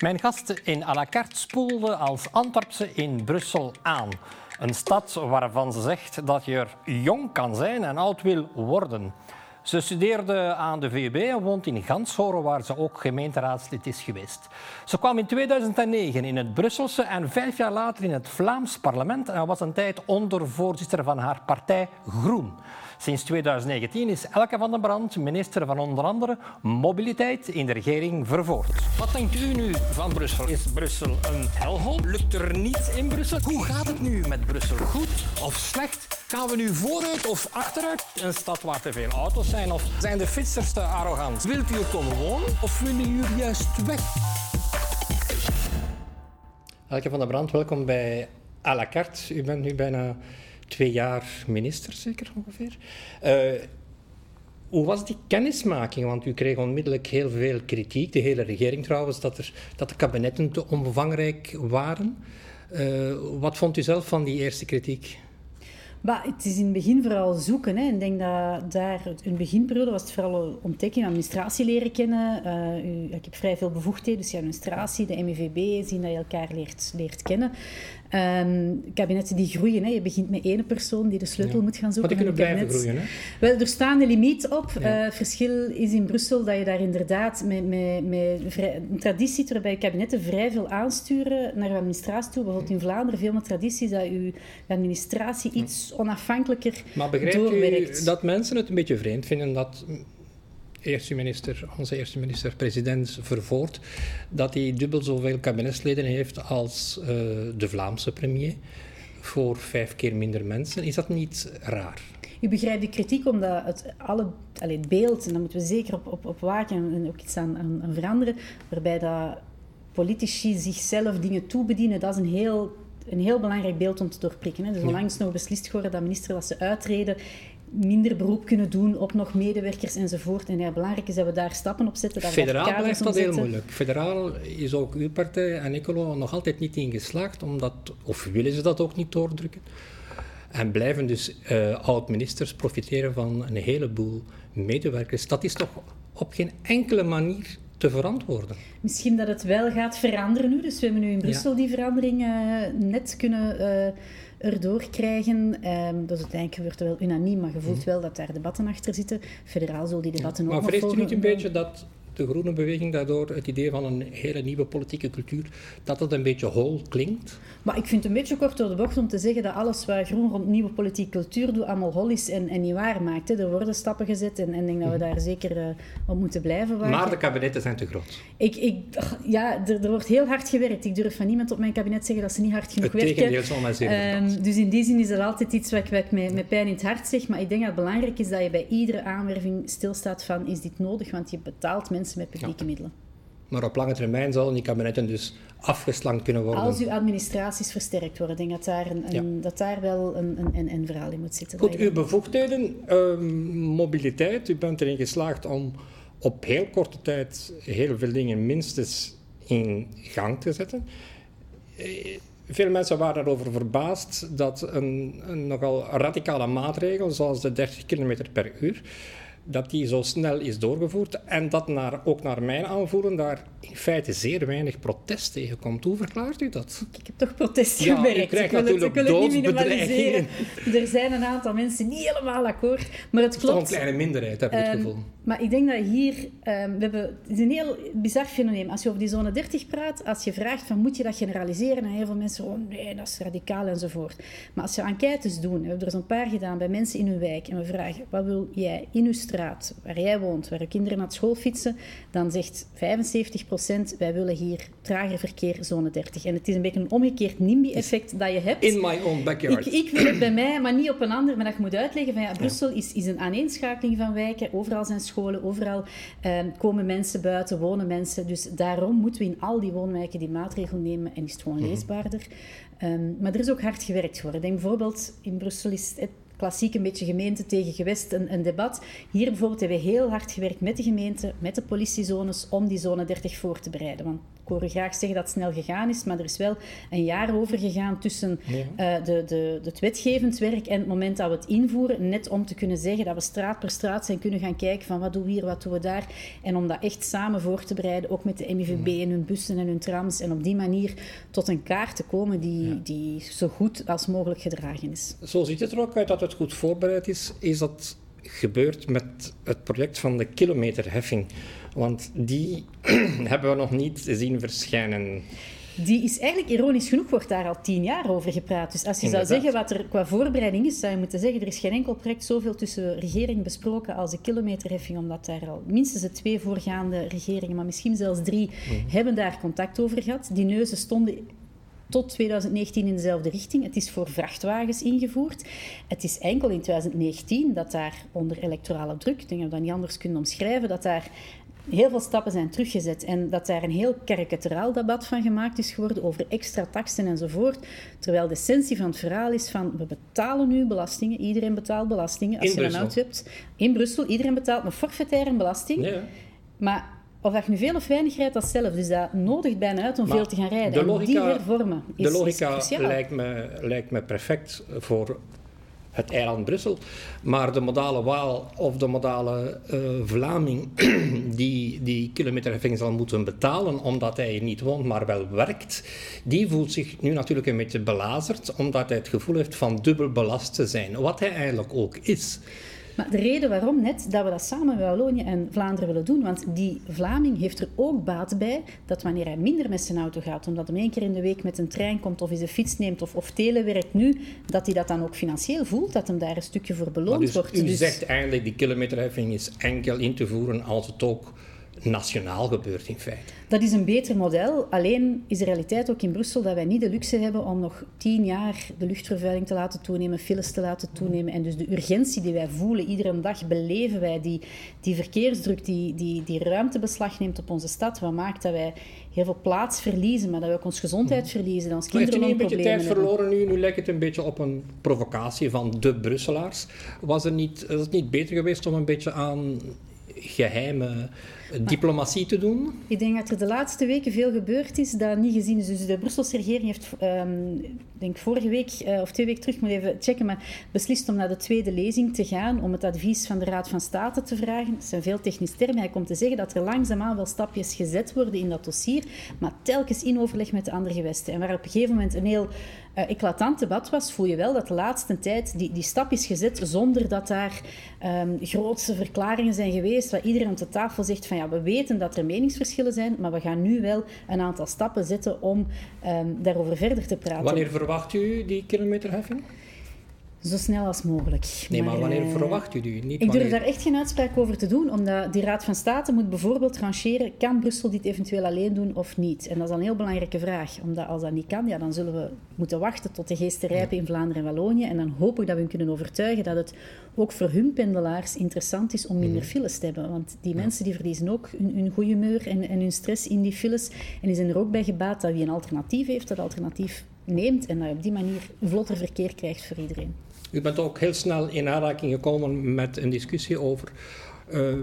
Mijn gast in à la carte spoelde als Antwerpse in Brussel aan. Een stad waarvan ze zegt dat je er jong kan zijn en oud wil worden. Ze studeerde aan de VUB en woont in Ganshoren, waar ze ook gemeenteraadslid is geweest. Ze kwam in 2009 in het Brusselse en vijf jaar later in het Vlaams parlement en was een tijd ondervoorzitter van haar partij Groen. Sinds 2019 is Elke van den Brand minister van onder andere mobiliteit in de regering Vervoort. Wat denkt u nu van Brussel? Is Brussel een helhol? Lukt er niets in Brussel? Hoe gaat het nu met Brussel? Goed of slecht? Gaan we nu vooruit of achteruit? Een stad waar te veel auto's zijn? Of zijn de fietsers te arrogant? Wilt u er komen wonen of willen u juist weg? Elke van den Brand, welkom bij à la carte. U bent nu bijna twee jaar minister, zeker ongeveer. Uh, hoe was die kennismaking? Want u kreeg onmiddellijk heel veel kritiek, de hele regering trouwens, dat, er, dat de kabinetten te omvangrijk waren. Uh, wat vond u zelf van die eerste kritiek? Maar het is in het begin vooral zoeken. Hè. Ik denk dat daar, in beginperiode was het vooral ontdekken, administratie leren kennen. Uh, u, ik heb vrij veel bevoegdheden, dus je administratie, de MEVB, zien dat je elkaar leert, leert kennen. Um, kabinetten die groeien. Hè. Je begint met één persoon die de sleutel moet gaan zoeken. Maar die kunnen blijven groeien. Hè? Wel, er staan een limiet op. Ja. Uh, het verschil is in Brussel dat je daar inderdaad met, met, met vrij, een traditie waarbij kabinetten vrij veel aansturen naar de administratie toe. Bijvoorbeeld in Vlaanderen veel meer tradities dat je administratie iets onafhankelijker maar begrijpt u dat mensen het een beetje vreemd vinden dat eerste minister, onze eerste minister-president Vervoort, dat hij dubbel zoveel kabinetsleden heeft als uh, de Vlaamse premier voor vijf keer minder mensen. Is dat niet raar? U begrijpt de kritiek omdat het, alle, allee, het beeld, en daar moeten we zeker op, op, op waken en ook iets aan, aan, aan veranderen, waarbij dat politici zichzelf dingen toebedienen, dat is een heel een heel belangrijk beeld om te doorprikken. Hè. Dus onlangs nog beslist geworden dat minister dat ze uitreden minder beroep kunnen doen op nog medewerkers enzovoort. En ja, belangrijk is dat we daar stappen op zetten. Daar Federaal blijft dat heel moeilijk. Federaal is ook uw partij en Nicolo nog altijd niet ingeslaagd, omdat, of willen ze dat ook niet doordrukken. En blijven dus uh, oud-ministers profiteren van een heleboel medewerkers. Dat is toch op geen enkele manier te verantwoorden. Misschien dat het wel gaat veranderen nu. Dus we hebben nu in Brussel die verandering uh, net kunnen... Uh, erdoor krijgen. Um, dus uiteindelijk gebeurt er wel unaniem, maar je voelt mhm. wel dat daar debatten achter zitten. Federaal zal die debatten ja. ook. Maar vreest u niet een beetje dat de groene beweging daardoor het idee van een hele nieuwe politieke cultuur, dat dat een beetje hol klinkt? Maar ik vind het een beetje kort door de bocht om te zeggen dat alles wat groen rond nieuwe politieke cultuur doet, allemaal hol is en, en niet waar maakt. Hè. Er worden stappen gezet en, ik denk dat we mhm. daar zeker uh, op moeten blijven. Maar de kabinetten zijn te groot. Ik, ik, ja, er, er, wordt heel hard gewerkt. Ik durf van niemand op mijn kabinet zeggen dat ze niet hard genoeg het werken. Het zal zeer um, Dus in die zin is dat altijd iets wat ik, wat ik met, met pijn in het hart zeg. Maar ik denk dat het belangrijk is dat je bij iedere aanwerving stilstaat van is dit nodig, want je betaalt mensen met publieke middelen. Maar op lange termijn zullen die kabinetten dus afgeslankt kunnen worden. Als uw administraties versterkt worden, denk dat daar, een, een, dat daar wel een, een, een, verhaal in moet zitten. Goed, uw bevoegdheden, uh, mobiliteit, u bent erin geslaagd om op heel korte tijd heel veel dingen minstens in gang te zetten. Eh, veel mensen waren erover verbaasd dat een, een nogal radicale maatregel, zoals de 30 km per uur, dat die zo snel is doorgevoerd en dat naar, ook naar mijn aanvoelen daar in feite zeer weinig protest tegen komt. Hoe verklaart u dat? Ik heb toch protest ja, gemerkt. U krijgt natuurlijk het, doodsbedreigingen. Er zijn een aantal mensen niet helemaal akkoord, maar het klopt. Het is een kleine minderheid, heb ik um, het ehm, gevoel. Maar ik denk dat hier... Um, we hebben, het is een heel bizar fenomeen. Als je over die zone 30 praat, als je vraagt van moet je dat generaliseren, dan heel veel mensen oh nee, dat is radicaal enzovoort. Maar als je enquêtes doen, we hebben er zo'n paar gedaan bij mensen in hun wijk, en we vragen wat wil jij in uw straat, waar jij woont, waar kinderen naar school fietsen, dan zegt 75% wij willen hier trager verkeer, zone 30. En het is een beetje een omgekeerd NIMBY-effect dat je hebt. In my own backyard. Ik, ik wil het bij mij, maar niet op een ander. Maar dat je moet uitleggen van ja, Brussel is, is een aaneenschakeling van wijken. Overal zijn scholen, overal eh, komen mensen buiten, wonen mensen. Dus daarom moeten we in al die woonwijken die maatregel nemen en is het gewoon mhm. leesbaarder. Um, maar er is ook hard gewerkt voor. Ik denk bijvoorbeeld, in Brussel is het klassiek een beetje gemeente tegen gewest een, een, debat. Hier bijvoorbeeld hebben we heel hard gewerkt met de gemeente, met de politiezones, om die zone 30 voor te bereiden. Want hoor graag zeggen dat het snel gegaan is, maar er is wel een jaar over gegaan tussen uh, de, de, het wetgevend werk en het moment dat we het invoeren, net om te kunnen zeggen dat we straat per straat zijn kunnen gaan kijken van wat doen we hier, wat doen we daar, en om dat echt samen voor te bereiden, ook met de MIVB en hun bussen en hun trams, en op die manier tot een kaart te komen die, die zo goed als mogelijk gedragen is. Zo ziet het er ook uit dat het goed voorbereid is. Is dat gebeurd met het project van de kilometerheffing? Want die hebben we nog niet zien verschijnen. Die is eigenlijk, ironisch genoeg, wordt daar al tien jaar over gepraat. Dus als je zou zeggen wat er qua voorbereiding is, zou je moeten zeggen, er is geen enkel project zoveel tussen regering besproken als de kilometerheffing, omdat daar al minstens de twee voorgaande regeringen, maar misschien zelfs drie, mhm. hebben daar contact over gehad. Die neuzen stonden tot 2019 in dezelfde richting. Het is voor vrachtwagens ingevoerd. Het is enkel in 2019 dat daar onder electorale druk, ik denk dat we dat niet anders kunnen omschrijven, dat daar heel veel stappen zijn teruggezet en dat daar een heel karikaturaal debat van gemaakt is geworden over extra taxen enzovoort. Terwijl de essentie van het verhaal is van we betalen nu belastingen, iedereen betaalt belastingen. Als je een auto hebt in Brussel, iedereen betaalt een forfaitaire belasting. Ja. Maar of dat je nu veel of weinig rijdt, dat zelf. Dus dat nodigt bijna uit om veel te gaan rijden. De logica, en die hervormen is, De logica lijkt, me, lijkt me perfect voor het eiland Brussel. Maar de modale Waal of de modale uh, Vlaming die die kilometerheffing zal moeten betalen omdat hij niet woont, maar wel werkt, die voelt zich nu natuurlijk een beetje belazerd omdat hij het gevoel heeft van dubbel belast te zijn. Wat hij eigenlijk ook is. Maar de reden waarom net dat we dat samen met Wallonië en Vlaanderen willen doen, want die Vlaming heeft er ook baat bij dat wanneer hij minder met zijn auto gaat, omdat hij één keer in de week met een trein komt of eens een fiets neemt of, of telewerkt nu, dat hij dat dan ook financieel voelt, dat hem daar een stukje voor beloond dus wordt. U dus... zegt eigenlijk die kilometerheffing is enkel in te voeren als het ook nationaal gebeurt in feite. Dat is een beter model. Alleen is de realiteit ook in Brussel dat wij niet de luxe hebben om nog tien jaar de luchtvervuiling te laten toenemen, files te laten toenemen. En dus de urgentie die wij voelen, iedere dag beleven wij die, die verkeersdruk, die, die, die ruimtebeslag neemt op onze stad. Wat maakt dat wij heel veel plaats verliezen, maar dat we ook onze gezondheid mhm. verliezen. Ons kinderen Heeft u een beetje tijd verloren nu? Nu lijkt het een beetje op een provocatie van de Brusselaars. Was, er niet, was het niet beter geweest om een beetje aan geheime diplomatie te doen? Ik denk dat er de laatste weken veel gebeurd is dat niet gezien is. Dus de Brusselse regering heeft, um, denk vorige week uh, of twee weken terug, moet even checken, maar beslist om naar de tweede lezing te gaan, om het advies van de Raad van State te vragen. Dat zijn veel technische termen. Hij komt te zeggen dat er langzaamaan wel stapjes gezet worden in dat dossier, maar telkens in overleg met de andere gewesten. En waar op een gegeven moment een heel uh, eclatant debat was, voel je wel dat de laatste tijd die, die stap is gezet zonder dat daar um, grootse verklaringen zijn geweest, waar iedereen op de tafel zegt van ja, we weten dat er meningsverschillen zijn, maar we gaan nu wel een aantal stappen zetten om um, daarover verder te praten. Wanneer verwacht u die kilometerheffing? Zo snel als mogelijk. Nee, maar, wanneer uh, verwacht u die? Niet ik durf daar echt geen uitspraak over te doen, omdat die Raad van State moet bijvoorbeeld rangeren, kan Brussel dit eventueel alleen doen of niet? En dat is een heel belangrijke vraag, omdat als dat niet kan, ja, dan zullen we moeten wachten tot de geesten rijpen in Vlaanderen en Wallonië. En dan hoop ik dat we hun kunnen overtuigen dat het ook voor hun pendelaars interessant is om minder mhm. files te hebben. Want die mensen die verliezen ook hun, hun goede humeur en, en hun stress in die files. En die zijn er ook bij gebaat dat wie een alternatief heeft, dat alternatief neemt en dat je op die manier vlotter verkeer krijgt voor iedereen. U bent ook heel snel in aanraking gekomen met een discussie over uh,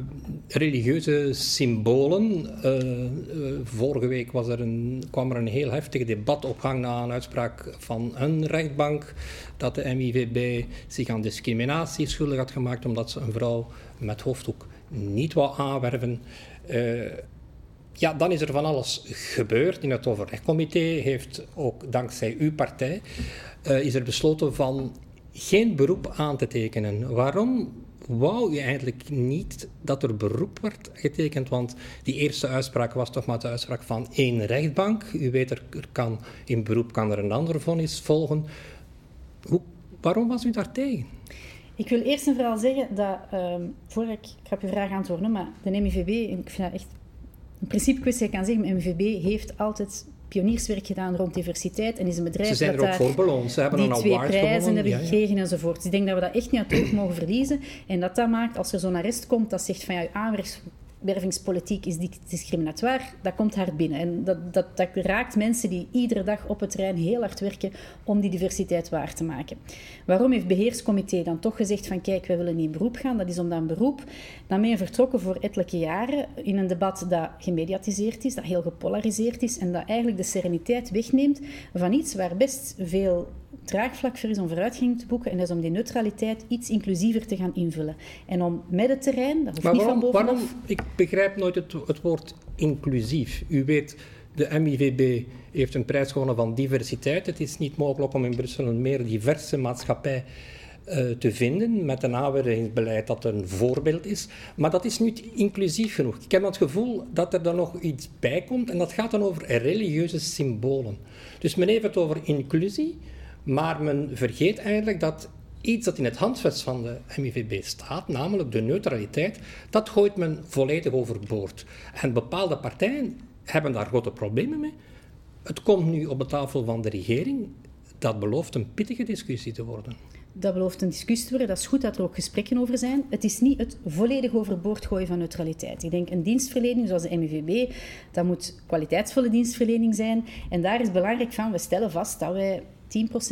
religieuze symbolen. Uh, uh, vorige week was er een, kwam er een heel heftig debat op gang na een uitspraak van een rechtbank dat de MIVB zich aan discriminatie schuldig had gemaakt omdat ze een vrouw met hoofddoek niet wou aanwerven. ja, dan is er van alles gebeurd. In het overlegcomité heeft ook dankzij uw partij is er besloten van geen beroep aan te tekenen. Waarom wou u eigenlijk niet dat er beroep werd getekend? Want die eerste uitspraak was toch maar de uitspraak van één rechtbank. U weet, er, kan, in beroep kan er een ander vonnis volgen. Waarom was u daar tegen? Ik wil eerst en vooral zeggen dat, um, voordat ik, ik ga op uw vraag antwoorden, maar de MIVB, ik vind dat echt een principe kwestie, ik kan zeggen, de MIVB heeft altijd pionierswerk gedaan rond diversiteit en is een bedrijf Ze zijn dat er ook voor beloond. Ze hebben die een twee prijzen hebben gekregen enzovoort. Dus ik denk dat we dat echt niet uit het oog mogen verliezen. En dat dat maakt, als er zo'n arrest komt, dat zegt van ja, je wervingspolitiek is discriminatoire, dat komt hard binnen. En dat, dat, dat raakt mensen die iedere dag op het terrein heel hard werken om die diversiteit waar te maken. Waarom heeft het beheerscomité dan toch gezegd van kijk, wij willen niet in beroep gaan? Dat is omdat een beroep daarmee vertrokken voor ettelijke jaren in een debat dat gemediatiseerd is, dat heel gepolariseerd is en dat eigenlijk de sereniteit wegneemt van iets waar best veel draagvlak voor is om vooruitgang te boeken. En dat is om die neutraliteit iets inclusiever te gaan invullen. En om met het terrein, dat hoeft maar niet waarom, van bovenaf... Waarom, ik begrijp nooit het, woord inclusief. U weet, de MIVB heeft een prijs gewonnen van diversiteit. Het is niet mogelijk om in Brussel een meer diverse maatschappij uh, te vinden met een aanwervingsbeleid dat een voorbeeld is. Maar dat is niet inclusief genoeg. Ik heb het gevoel dat er dan nog iets bij komt en dat gaat dan over religieuze symbolen. Dus men heeft het over inclusie, maar men vergeet eigenlijk dat iets dat in het handvest van de MIVB staat, namelijk de neutraliteit, dat gooit men volledig overboord. En bepaalde partijen hebben daar grote problemen mee. Het komt nu op de tafel van de regering. Dat belooft een pittige discussie te worden. Dat belooft een discussie te worden. Dat is goed dat er ook gesprekken over zijn. Het is niet het volledig overboord gooien van neutraliteit. Ik denk een dienstverlening zoals de MIVB, dat moet kwaliteitsvolle dienstverlening zijn. En daar is belangrijk van, we stellen vast dat wij 10%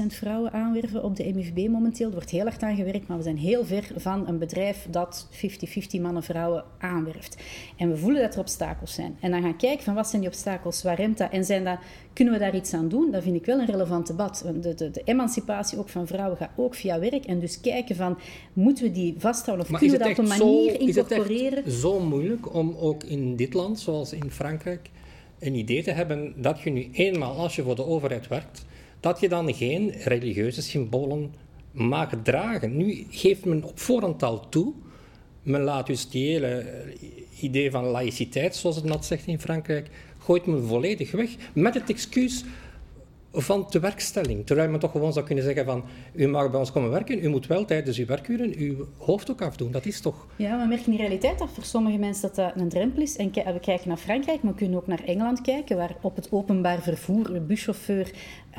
vrouwen aanwerven op de MFB momenteel. Er wordt heel hard aan gewerkt, maar we zijn heel ver van een bedrijf dat 50-50 mannen-vrouwen aanwerft. En we voelen dat er obstakels zijn. En dan gaan kijken van wat zijn die obstakels, waar remt dat en zijn dat, kunnen we daar iets aan doen? Dat vind ik wel een relevant debat. De, de, de emancipatie ook van vrouwen gaat ook via werk. En dus kijken van, moeten we die vasthouden of maar kunnen we dat op een manier zo, incorporeren? Is het zo moeilijk om ook in dit land, zoals in Frankrijk, een idee te hebben dat je nu eenmaal, als je voor de overheid werkt, dat je dan geen religieuze symbolen mag dragen. Nu geeft men op voorhand al toe, men laat dus die hele idee van laïciteit, zoals het net zegt in Frankrijk, gooit men volledig weg met het excuus van de werkstelling. Terwijl men toch gewoon zou kunnen zeggen van, u mag bij ons komen werken, u moet wel tijdens uw werkuren uw hoofddoek afdoen. Dat is toch... Ja, we merken in realiteit dat voor sommige mensen dat, dat een drempel is. En we kijken naar Frankrijk, maar we kunnen ook naar Engeland kijken, waar op het openbaar vervoer een buschauffeur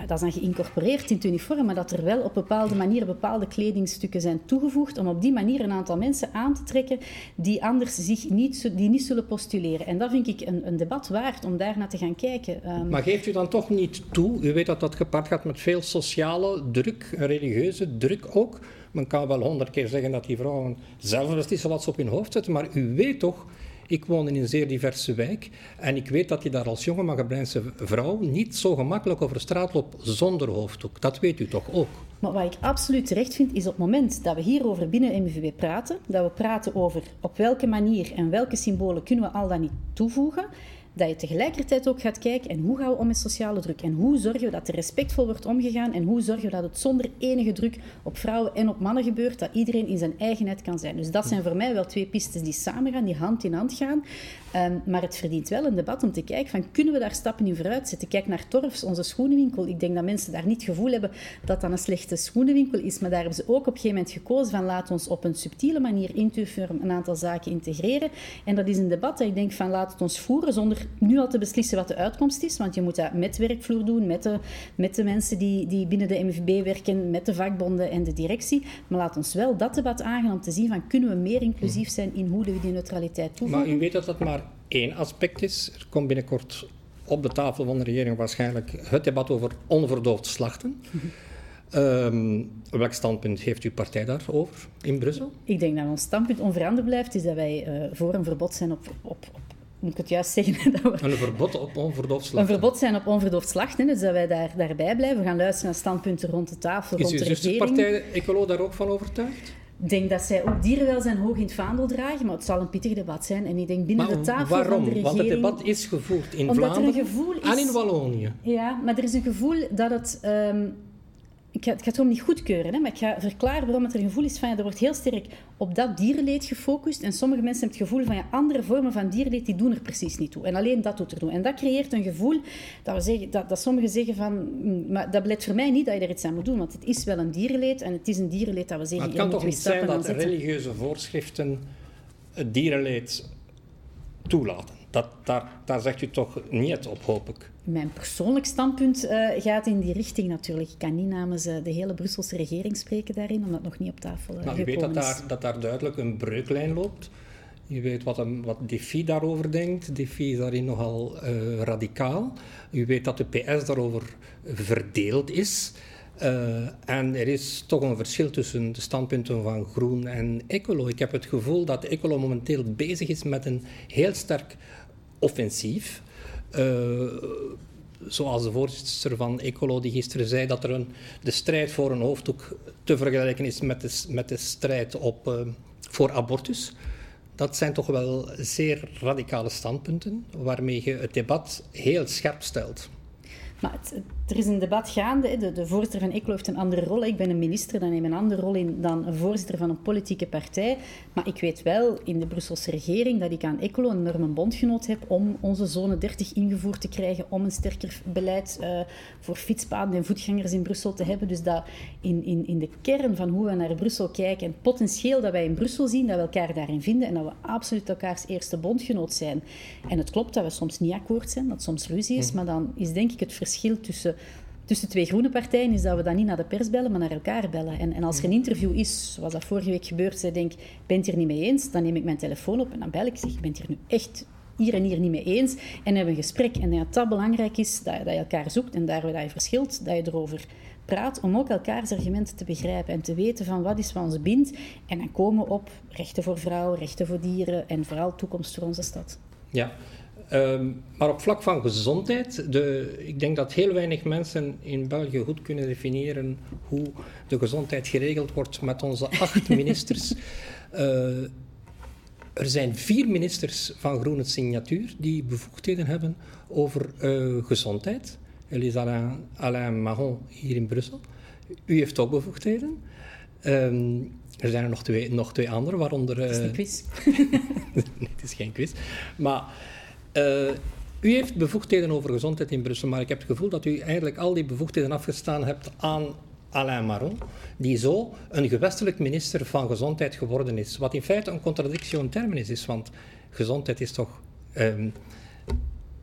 dat is dan geïncorporeerd in het uniform, maar dat er wel op bepaalde manieren bepaalde kledingstukken zijn toegevoegd om op die manier een aantal mensen aan te trekken die anders zich niet, die niet zullen postuleren. En dat vind ik een, een debat waard om daar naar te gaan kijken. Um, maar geeft u dan toch niet toe, u weet dat dat gepaard gaat met veel sociale druk, religieuze druk ook. Men kan wel honderd keer zeggen dat die vrouwen zelf beslissen wat ze op hun hoofd zetten, maar u weet toch ik woon in een zeer diverse wijk en ik weet dat je daar als jonge Mageblijnse vrouw niet zo gemakkelijk over straat loopt zonder hoofddoek. Dat weet u toch ook? Maar wat ik absoluut terecht vind, is op het moment dat we hierover binnen MVB praten, dat we praten over op welke manier en welke symbolen kunnen we al dan niet toevoegen, dat je tegelijkertijd ook gaat kijken en hoe gaan we om met sociale druk en hoe zorgen we dat er respectvol wordt omgegaan en hoe zorgen we dat het zonder enige druk op vrouwen en op mannen gebeurt, dat iedereen in zijn eigenheid kan zijn. Dus dat zijn voor mij wel twee pistes die samen gaan, die hand in hand gaan. Um, maar het verdient wel een debat om te kijken van kunnen we daar stappen in vooruit zetten. Kijk naar Torfs, onze schoenenwinkel. Ik denk dat mensen daar niet het gevoel hebben dat dat een slechte schoenenwinkel is, maar daar hebben ze ook op een gegeven moment gekozen van laat ons op een subtiele manier intuïtief een aantal zaken integreren. En dat is een debat dat ik denk van laat het ons voeren zonder nu al te beslissen wat de uitkomst is, want je moet dat met werkvloer doen, met de, met de mensen die, die binnen de MFB werken, met de vakbonden en de directie. Maar laat ons wel dat debat aangaan om te zien van kunnen we meer inclusief zijn in hoe we die neutraliteit toevoegen. Maar u weet dat dat maar één aspect is. Er komt binnenkort op de tafel van de regering waarschijnlijk het debat over onverdoofd slachten. Um, welk standpunt heeft uw partij daarover in Brussel? Ik denk dat ons standpunt onveranderd blijft, is dat wij uh, voor een verbod zijn op, op, op moet ik het juist zeggen? Dat we... Een verbod op onverdoofd slachten? Een verbod zijn op onverdoofd slachten, dus dat wij daar, daarbij blijven. We gaan luisteren naar standpunten rond de tafel, is rond de regering. Is uw partij Ecolo daar ook van overtuigd? Ik denk dat zij ook dierenwelzijn hoog in het vaandel dragen, maar het zal een pittig debat zijn. En ik denk binnen maar de tafel waarom? van de regering... Want het debat is gevoerd in Omdat Vlaanderen er een gevoel is... en in Wallonië. Ja, maar er is een gevoel dat het... Um, ik ga, ik ga het erom niet goedkeuren, hè, maar ik ga verklaren waarom het er een gevoel is van ja, er wordt heel sterk op dat dierenleed gefocust. En sommige mensen hebben het gevoel van ja, andere vormen van dierenleed die doen er precies niet toe. En alleen dat doet er toe. En dat creëert een gevoel dat, we zeggen, dat, dat sommigen zeggen van mm, maar dat blijkt voor mij niet dat je er iets aan moet doen. Want het is wel een dierenleed en het is een dierenleed dat we zeggen... Maar het kan toch niet zijn dat religieuze voorschriften het dierenleed toelaten? Dat, daar, daar zegt u toch niet op, hoop ik. Mijn persoonlijk standpunt uh, gaat in die richting natuurlijk. Ik kan niet namens uh, de hele Brusselse regering spreken daarin, omdat het nog niet op tafel uh, nou, U weet dat daar, dat daar duidelijk een breuklijn loopt U weet wat, een, wat Defi daarover denkt. Defi is daarin nogal uh, radicaal. U weet dat de PS daarover verdeeld is. Uh, en er is toch een verschil tussen de standpunten van Groen en Ecolo. Ik heb het gevoel dat Ecolo momenteel bezig is met een heel sterk offensief. Uh, zoals de voorzitter van Ecolo die gisteren zei, dat er een, de strijd voor een hoofddoek te vergelijken is met de, met de strijd op, uh, voor abortus. Dat zijn toch wel zeer radicale standpunten waarmee je het debat heel scherp stelt. Maar het, er is een debat gaande. De, de, voorzitter van ECLO heeft een andere rol. Ik ben een minister, dan neem ik een andere rol in dan een voorzitter van een politieke partij. Maar ik weet wel in de Brusselse regering dat ik aan ECLO een enorme bondgenoot heb om onze zone 30 ingevoerd te krijgen, om een sterker beleid uh, voor fietspaden en voetgangers in Brussel te hebben. Dus dat in, in, in de kern van hoe we naar Brussel kijken en potentieel dat wij in Brussel zien, dat we elkaar daarin vinden en dat we absoluut elkaars eerste bondgenoot zijn. En het klopt dat we soms niet akkoord zijn, dat soms ruzie is, hm. maar dan is denk ik het verschil tussen tussen twee groene partijen is dat we dan niet naar de pers bellen, maar naar elkaar bellen. En, en als er een interview is, zoals dat vorige week gebeurd, zij denk, ben het hier niet mee eens, dan neem ik mijn telefoon op en dan bel ik, zeg, ben het hier nu echt hier en hier niet mee eens en hebben een gesprek. En dat dat belangrijk is, dat, dat je elkaar zoekt en daar waar je verschilt, dat je erover praat, om ook elkaars argumenten te begrijpen en te weten van wat is wat ons bindt. En dan komen we op rechten voor vrouwen, rechten voor dieren en vooral toekomst voor onze stad. Ja, Um, maar op vlak van gezondheid, de, ik denk dat heel weinig mensen in België goed kunnen definiëren hoe de gezondheid geregeld wordt met onze acht ministers. Uh, er zijn vier ministers van groene signatuur die bevoegdheden hebben over uh, gezondheid. Elisa Alain, Alain Mahon hier in Brussel. U heeft ook bevoegdheden. Um, er zijn er nog twee, nog twee andere, waaronder... Uh, het is een quiz. nee, het is geen quiz. Maar uh, u heeft bevoegdheden over gezondheid in Brussel, maar ik heb het gevoel dat u eigenlijk al die bevoegdheden afgestaan hebt aan Alain Maron, die zo een gewestelijk minister van Gezondheid geworden is. Wat in feite een contradictie in terminis is, want gezondheid is toch um,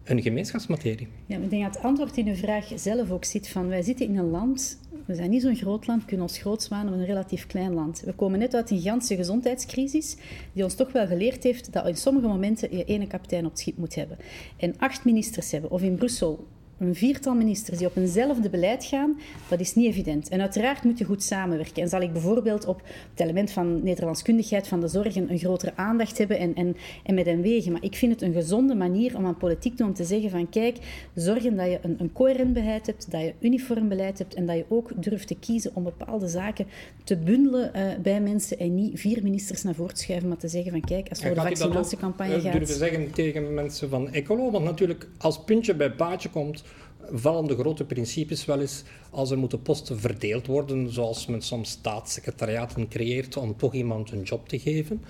een gemeenschapsmaterie. Ja, ik denk dat het antwoord in uw vraag zelf ook zit van wij zitten in een land we zijn niet zo'n groot land, kunnen ons groot zwanen, een relatief klein land. We komen net uit een gigantische gezondheidscrisis, die ons toch wel geleerd heeft dat in sommige momenten je ene kapitein op het schip moet hebben. En acht ministers hebben, of in Brussel een viertal ministers die op eenzelfde beleid gaan, dat is niet evident. En uiteraard moet je goed samenwerken. En zal ik bijvoorbeeld op het element van Nederlandskundigheid van de zorgen een grotere aandacht hebben en, en, en met hen wegen. Maar ik vind het een gezonde manier om aan politiek te, om te zeggen van kijk, zorgen dat je een, een coherent beleid hebt, dat je uniform beleid hebt en dat je ook durft te kiezen om bepaalde zaken te bundelen uh, bij mensen en niet vier ministers naar voren te schuiven, maar te zeggen van kijk, als voor de vaccinatiecampagne gaat... durven zeggen tegen mensen van Ecolo? Want natuurlijk, als puntje bij paadje komt vallen de grote principes wel eens als er moeten posten verdeeld worden, zoals men soms staatssecretariaten creëert om toch iemand een job te geven.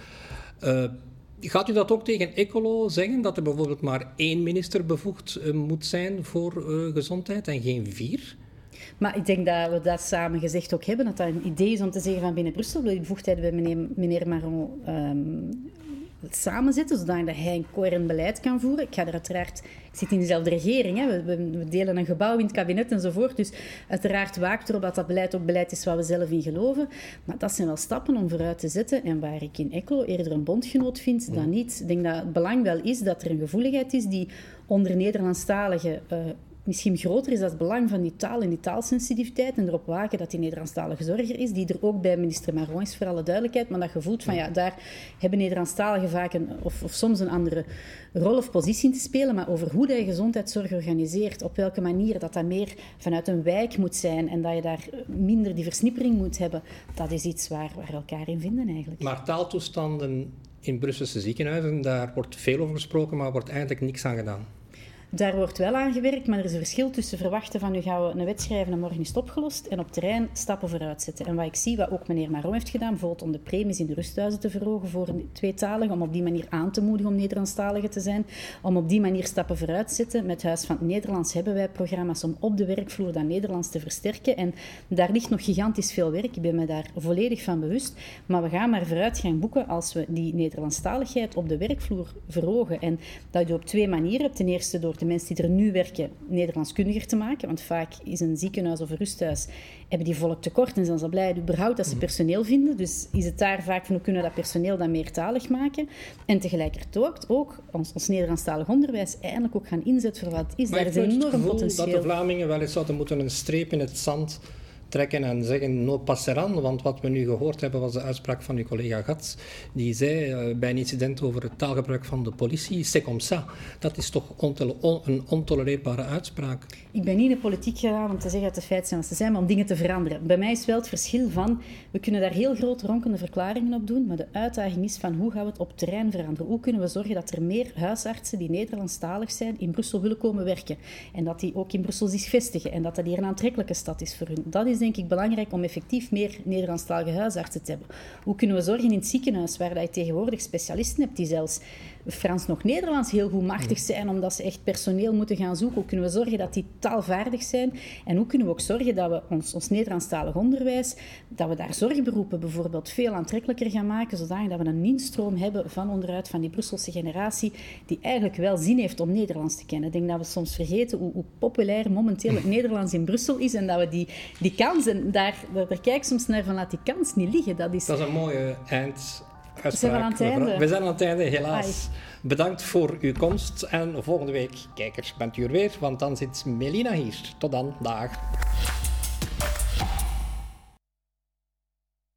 Uh, gaat u dat ook tegen Ecolo zeggen, dat er bijvoorbeeld maar één minister bevoegd uh, moet zijn voor uh, gezondheid en geen vier? Maar ik denk dat we dat samen gezegd ook hebben, dat dat een idee is om te zeggen van binnen Brussel, de bevoegdheid bij meneer, meneer Maron um, samen zitten, zodat hij een coherent beleid kan voeren. Ik ga er uiteraard, ik zit in dezelfde regering, hè. We, we, delen een gebouw in het kabinet enzovoort, dus uiteraard waakt erop dat dat beleid ook beleid is waar we zelf in geloven. Maar dat zijn wel stappen om vooruit te zetten en waar ik in ECLO eerder een bondgenoot vind dan niet. Ik denk dat het belang wel is dat er een gevoeligheid is die onder Nederlandstaligen uh, misschien groter is dat het belang van die taal en die taalsensitiviteit en erop waken dat die Nederlandstalige zorger is, die er ook bij minister Maron is, voor alle duidelijkheid, maar dat je voelt van ja, daar hebben Nederlandstaligen vaak een, of, of soms een andere rol of positie in te spelen, maar over hoe je gezondheidszorg organiseert, op welke manier dat dat meer vanuit een wijk moet zijn en dat je daar minder die versnippering moet hebben, dat is iets waar, waar we elkaar in vinden eigenlijk. Maar taaltoestanden in Brusselse ziekenhuizen, daar wordt veel over gesproken, maar wordt eigenlijk niks aan gedaan. Daar wordt wel aan gewerkt, maar er is een verschil tussen verwachten van nu gaan we een wet schrijven en morgen is het opgelost en op terrein stappen vooruit zetten. En wat ik zie, wat ook meneer Maron heeft gedaan, bijvoorbeeld om de premies in de rusthuizen te verhogen voor tweetaligen, om op die manier aan te moedigen om Nederlandstaligen te zijn, om op die manier stappen vooruit te zetten. Met Huis van het Nederlands hebben wij programma's om op de werkvloer dat Nederlands te versterken. En daar ligt nog gigantisch veel werk, ik ben me daar volledig van bewust. Maar we gaan maar vooruitgang boeken als we die Nederlandstaligheid op de werkvloer verhogen. En dat je op twee manieren. Ten eerste door de mensen die er nu werken Nederlandskundiger te maken. Want vaak is een ziekenhuis of een rusthuis, hebben die volk tekort en zijn ze blij überhaupt dat ze mhm. personeel vinden. Dus is het daar vaak van hoe kunnen we dat personeel dan meertalig maken. En tegelijkertijd ook ons, ons Nederlandstalig onderwijs eigenlijk ook gaan inzetten voor wat het is. Maar Daar is enorm potentieel. dat de Vlamingen wel eens zouden moeten een streep in het zand trekken en zeggen no passeran. Want wat we nu gehoord hebben was de uitspraak van uw collega Gats. Die zei uh, bij een incident over het taalgebruik van de politie, c'est comme ça. Dat is toch een ontolereerbare uitspraak. Ik ben niet in de politiek gegaan om te zeggen dat de feiten zijn wat ze zijn, maar om dingen te veranderen. Bij mij is wel het verschil van, we kunnen daar heel grote ronkende verklaringen op doen, maar de uitdaging is van hoe gaan we het op terrein veranderen? Hoe kunnen we zorgen dat er meer huisartsen die Nederlandstalig zijn in Brussel willen komen werken? En dat die ook in Brussel zich vestigen en dat dat hier een aantrekkelijke stad is voor hun. Dat is denk ik belangrijk om effectief meer Nederlandstalige huisartsen te hebben. Hoe kunnen we zorgen in het ziekenhuis, waar je tegenwoordig specialisten hebt die zelfs Frans nog Nederlands heel goed machtig zijn, omdat ze echt personeel moeten gaan zoeken. Hoe kunnen we zorgen dat die taalvaardig zijn? En hoe kunnen we ook zorgen dat we ons, ons Nederlandstalig onderwijs, dat we daar zorgberoepen bijvoorbeeld veel aantrekkelijker gaan maken, zodat we een instroom hebben van onderuit, van die Brusselse generatie, die eigenlijk wel zin heeft om Nederlands te kennen. Ik denk dat we soms vergeten hoe, hoe populair momenteel het Nederlands in Brussel is en dat we die, die kans, en daar, daar, daar kijk ik soms naar van laat die kans niet liggen. Dat is, dat is een mooie eind we zijn aan het einde. We zijn aan het einde, helaas. Bedankt voor uw komst. En volgende week, kijkers, bent u er weer, want dan zit Melina hier. Tot dan, dag.